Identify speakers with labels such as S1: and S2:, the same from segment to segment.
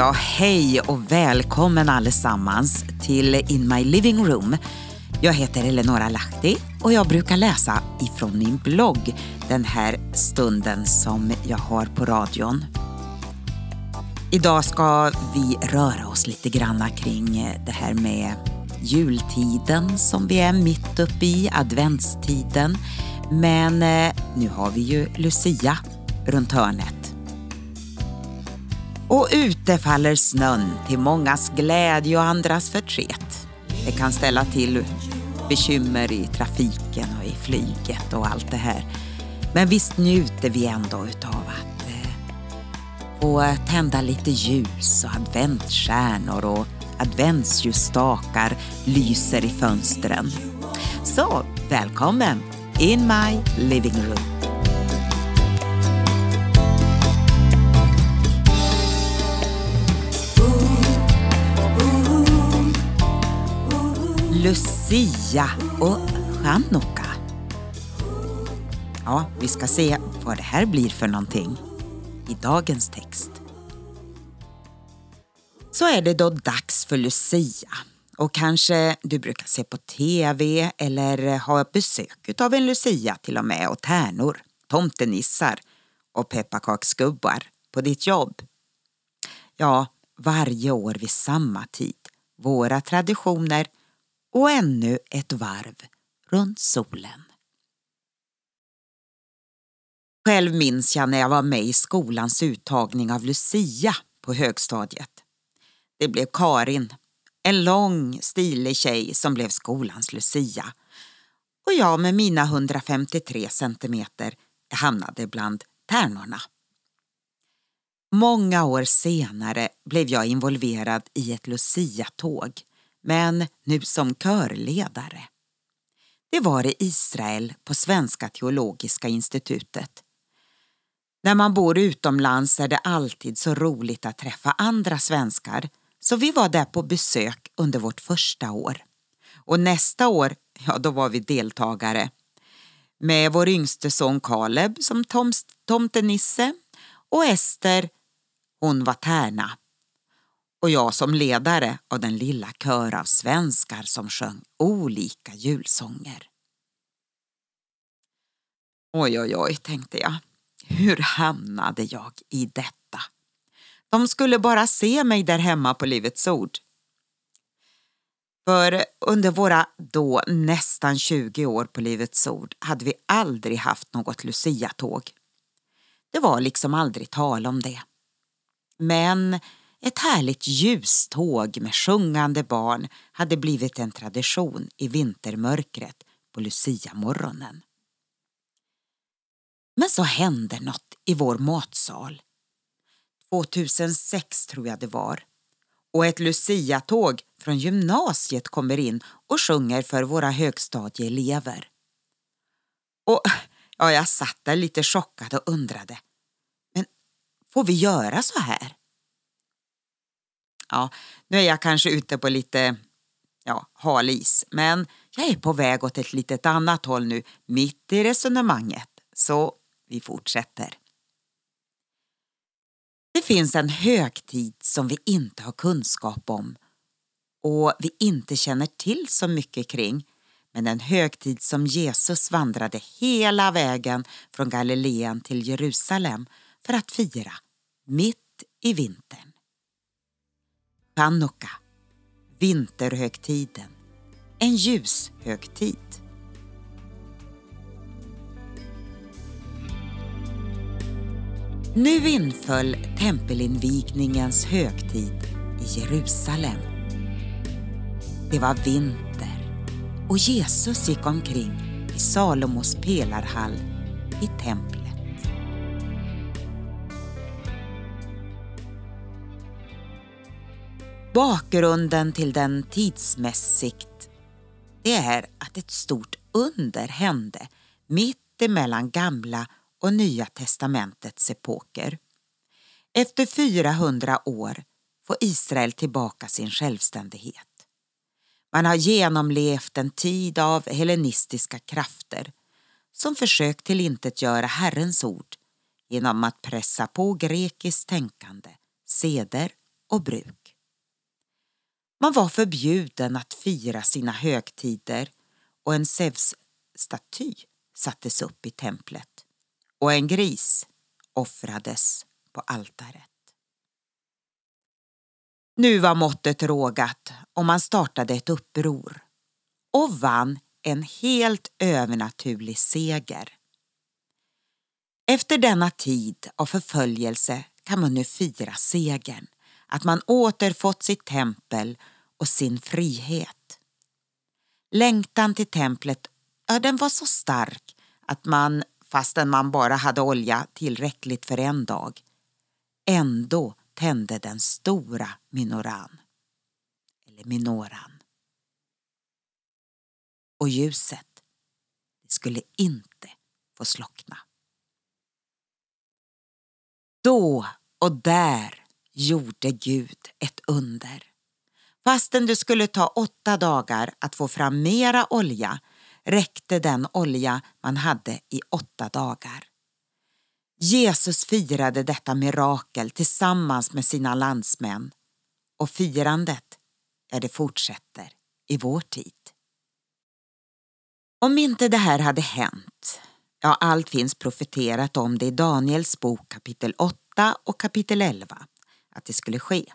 S1: Ja, hej och välkommen allesammans till In My Living Room. Jag heter Eleonora Lahti och jag brukar läsa ifrån min blogg den här stunden som jag har på radion. Idag ska vi röra oss lite granna kring det här med jultiden som vi är mitt uppe i, adventstiden. Men eh, nu har vi ju Lucia runt hörnet. Och ute faller snön till mångas glädje och andras förtret. Det kan ställa till bekymmer i trafiken och i flyget och allt det här. Men visst njuter vi ändå utav att eh, få tända lite ljus och adventsstjärnor och adventsljusstakar lyser i fönstren. Så välkommen in my living room. Lucia och Chanukka. Ja, vi ska se vad det här blir för någonting i dagens text. Så är det då dags för Lucia. Och kanske du brukar se på TV eller ha besök av en Lucia till och med och tärnor, tomtenissar och pepparkaksgubbar på ditt jobb. Ja, varje år vid samma tid. Våra traditioner och ännu ett varv runt solen. Själv minns jag när jag var med i skolans uttagning av Lucia på högstadiet. Det blev Karin, en lång, stilig tjej som blev skolans Lucia. Och jag med mina 153 centimeter hamnade bland tärnorna. Många år senare blev jag involverad i ett Lucia-tåg men nu som körledare. Det var i Israel på Svenska teologiska institutet. När man bor utomlands är det alltid så roligt att träffa andra svenskar så vi var där på besök under vårt första år. Och nästa år, ja då var vi deltagare. Med vår yngste son Kaleb som tomtenisse och Ester, hon var tärna och jag som ledare av den lilla kör av svenskar som sjöng olika julsånger. Oj, oj, oj, tänkte jag. Hur hamnade jag i detta? De skulle bara se mig där hemma på Livets Ord. För under våra då nästan 20 år på Livets Ord hade vi aldrig haft något Lucia-tåg. Det var liksom aldrig tal om det. Men ett härligt ljuståg med sjungande barn hade blivit en tradition i vintermörkret på Lucia-morgonen. Men så hände något i vår matsal. 2006 tror jag det var. Och ett Lucia-tåg från gymnasiet kommer in och sjunger för våra högstadieelever. Och ja, jag satt där lite chockad och undrade. Men får vi göra så här? Ja, nu är jag kanske ute på lite ja, hal is, men jag är på väg åt ett litet annat håll nu, mitt i resonemanget. Så vi fortsätter. Det finns en högtid som vi inte har kunskap om och vi inte känner till så mycket kring, men en högtid som Jesus vandrade hela vägen från Galileen till Jerusalem för att fira, mitt i vintern. Chanukka, vinterhögtiden, en ljushögtid. Nu inföll tempelinvigningens högtid i Jerusalem. Det var vinter och Jesus gick omkring i Salomos pelarhall i templet. Bakgrunden till den tidsmässigt det är att ett stort under hände mitt emellan gamla och nya testamentets epoker. Efter 400 år får Israel tillbaka sin självständighet. Man har genomlevt en tid av hellenistiska krafter som försökt tillintetgöra Herrens ord genom att pressa på grekiskt tänkande, seder och bruk. Man var förbjuden att fira sina högtider och en Zeus-staty sattes upp i templet och en gris offrades på altaret. Nu var måttet rågat och man startade ett uppror och vann en helt övernaturlig seger. Efter denna tid av förföljelse kan man nu fira segern, att man återfått sitt tempel och sin frihet. Längtan till templet, ja, den var så stark att man, fastän man bara hade olja tillräckligt för en dag, ändå tände den stora minoran. Eller minoran. Och ljuset, det skulle inte få slockna. Då och där gjorde Gud ett under. Fastän det skulle ta åtta dagar att få fram mera olja räckte den olja man hade i åtta dagar. Jesus firade detta mirakel tillsammans med sina landsmän och firandet, ja det fortsätter i vår tid. Om inte det här hade hänt, ja allt finns profeterat om det i Daniels bok kapitel 8 och kapitel 11, att det skulle ske.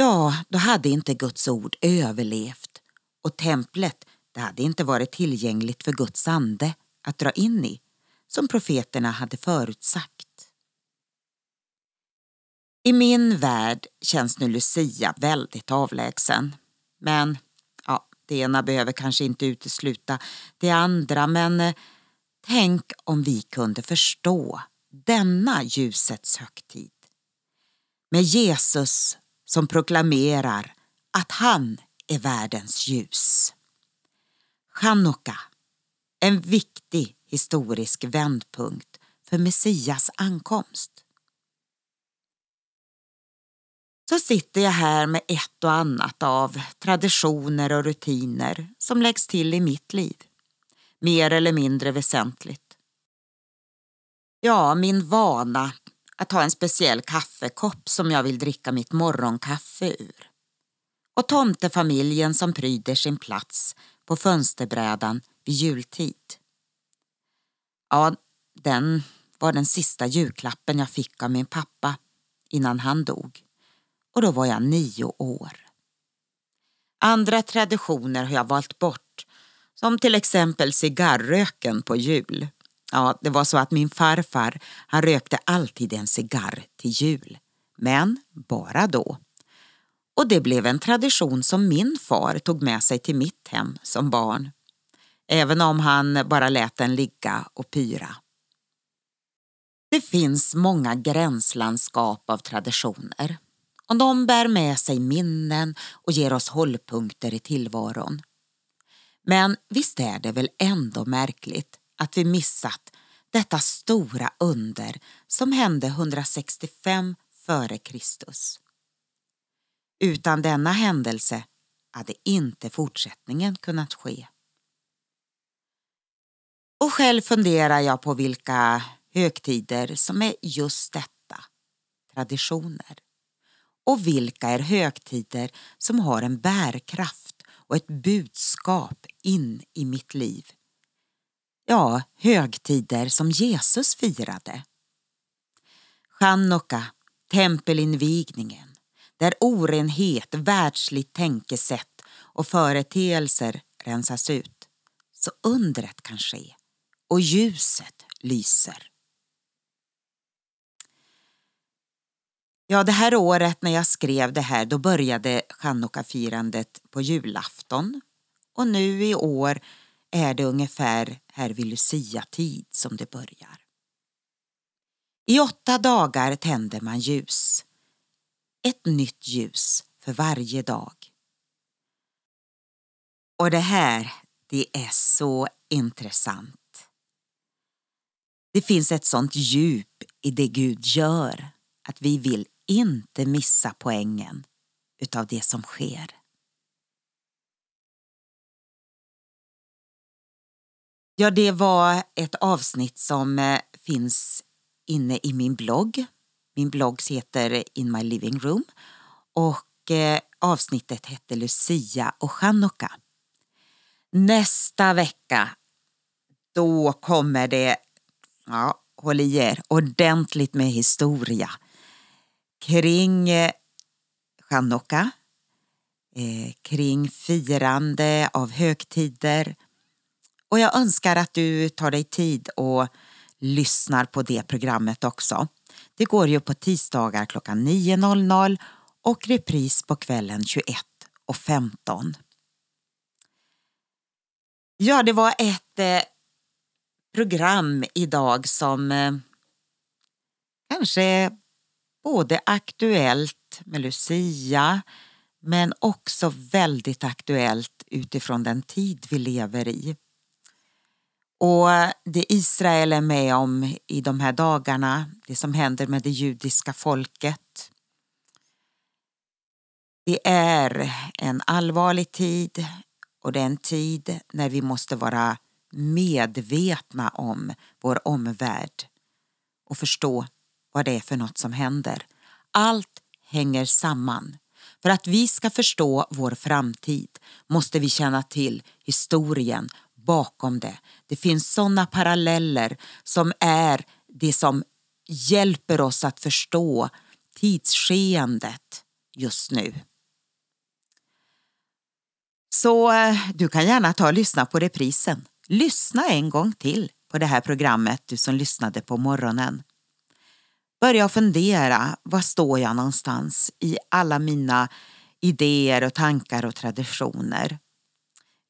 S1: Ja, då hade inte Guds ord överlevt och templet det hade inte varit tillgängligt för Guds ande att dra in i som profeterna hade förutsagt. I min värld känns nu Lucia väldigt avlägsen. Men ja, det ena behöver kanske inte utesluta det andra men eh, tänk om vi kunde förstå denna ljusets högtid. Med Jesus som proklamerar att han är världens ljus. Chanukka, en viktig historisk vändpunkt för Messias ankomst. Så sitter jag här med ett och annat av traditioner och rutiner som läggs till i mitt liv. Mer eller mindre väsentligt. Ja, min vana att ha en speciell kaffekopp som jag vill dricka mitt morgonkaffe ur. Och tomtefamiljen som pryder sin plats på fönsterbrädan vid jultid. Ja, den var den sista julklappen jag fick av min pappa innan han dog. Och då var jag nio år. Andra traditioner har jag valt bort, som till exempel cigarröken på jul. Ja, det var så att min farfar, han rökte alltid en cigarr till jul. Men bara då. Och det blev en tradition som min far tog med sig till mitt hem som barn även om han bara lät den ligga och pyra. Det finns många gränslandskap av traditioner och de bär med sig minnen och ger oss hållpunkter i tillvaron. Men visst är det väl ändå märkligt att vi missat detta stora under som hände 165 före Kristus. Utan denna händelse hade inte fortsättningen kunnat ske. Och själv funderar jag på vilka högtider som är just detta, traditioner. Och vilka är högtider som har en bärkraft och ett budskap in i mitt liv. Ja, högtider som Jesus firade. Chanukka, tempelinvigningen, där orenhet, världsligt tänkesätt och företeelser rensas ut, så undret kan ske och ljuset lyser. Ja, det här året när jag skrev det här då började chanukka-firandet på julafton och nu i år är det ungefär här vid Lucia-tid som det börjar. I åtta dagar tänder man ljus. Ett nytt ljus för varje dag. Och det här, det är så intressant. Det finns ett sånt djup i det Gud gör att vi vill inte missa poängen utav det som sker. Ja, det var ett avsnitt som eh, finns inne i min blogg, Min blogg heter In My Living Room och eh, avsnittet hette Lucia och Chanukka. Nästa vecka, då kommer det, ja, håll i er, ordentligt med historia kring eh, Chanukka, kring firande av högtider och jag önskar att du tar dig tid och lyssnar på det programmet också. Det går ju på tisdagar klockan 9.00 och repris på kvällen 21.15. Ja, det var ett eh, program idag som eh, kanske är både aktuellt med Lucia men också väldigt aktuellt utifrån den tid vi lever i. Och det Israel är med om i de här dagarna, det som händer med det judiska folket. Det är en allvarlig tid och det är en tid när vi måste vara medvetna om vår omvärld och förstå vad det är för något som händer. Allt hänger samman. För att vi ska förstå vår framtid måste vi känna till historien bakom det. Det finns sådana paralleller som är det som hjälper oss att förstå tidsskeendet just nu. Så eh, du kan gärna ta och lyssna på reprisen. Lyssna en gång till på det här programmet, du som lyssnade på morgonen. Börja fundera, var står jag någonstans i alla mina idéer och tankar och traditioner?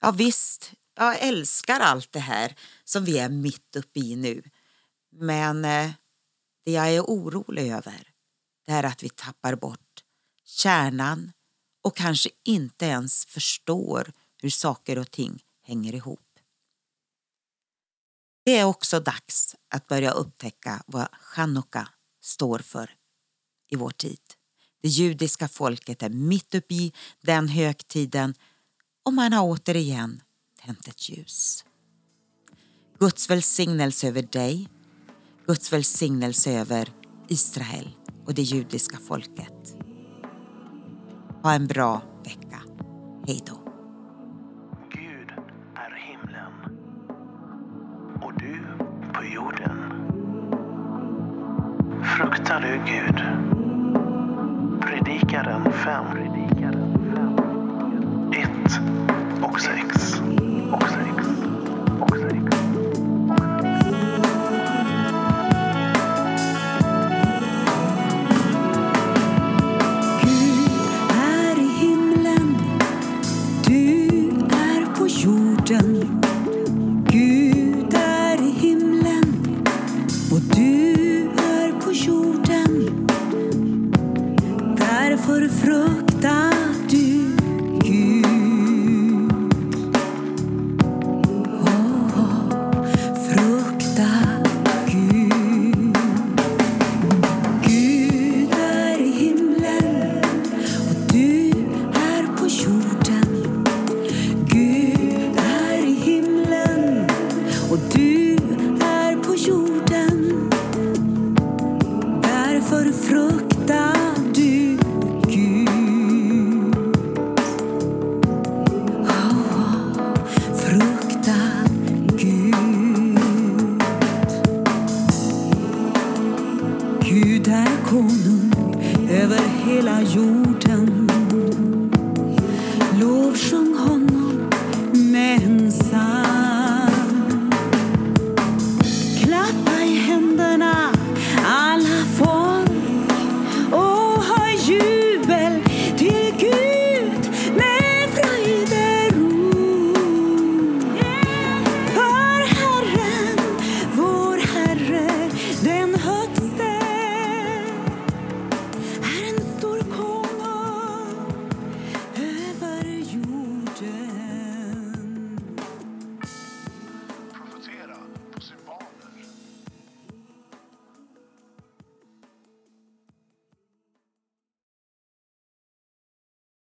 S1: Ja visst, jag älskar allt det här som vi är mitt uppe i nu. Men eh, det jag är orolig över det är att vi tappar bort kärnan och kanske inte ens förstår hur saker och ting hänger ihop. Det är också dags att börja upptäcka vad chanukka står för i vår tid. Det judiska folket är mitt uppe i den högtiden och man har återigen tänt ett ljus. Guds välsignelse över dig, Guds välsignelse över Israel och det judiska folket. Ha en bra vecka. Hej då.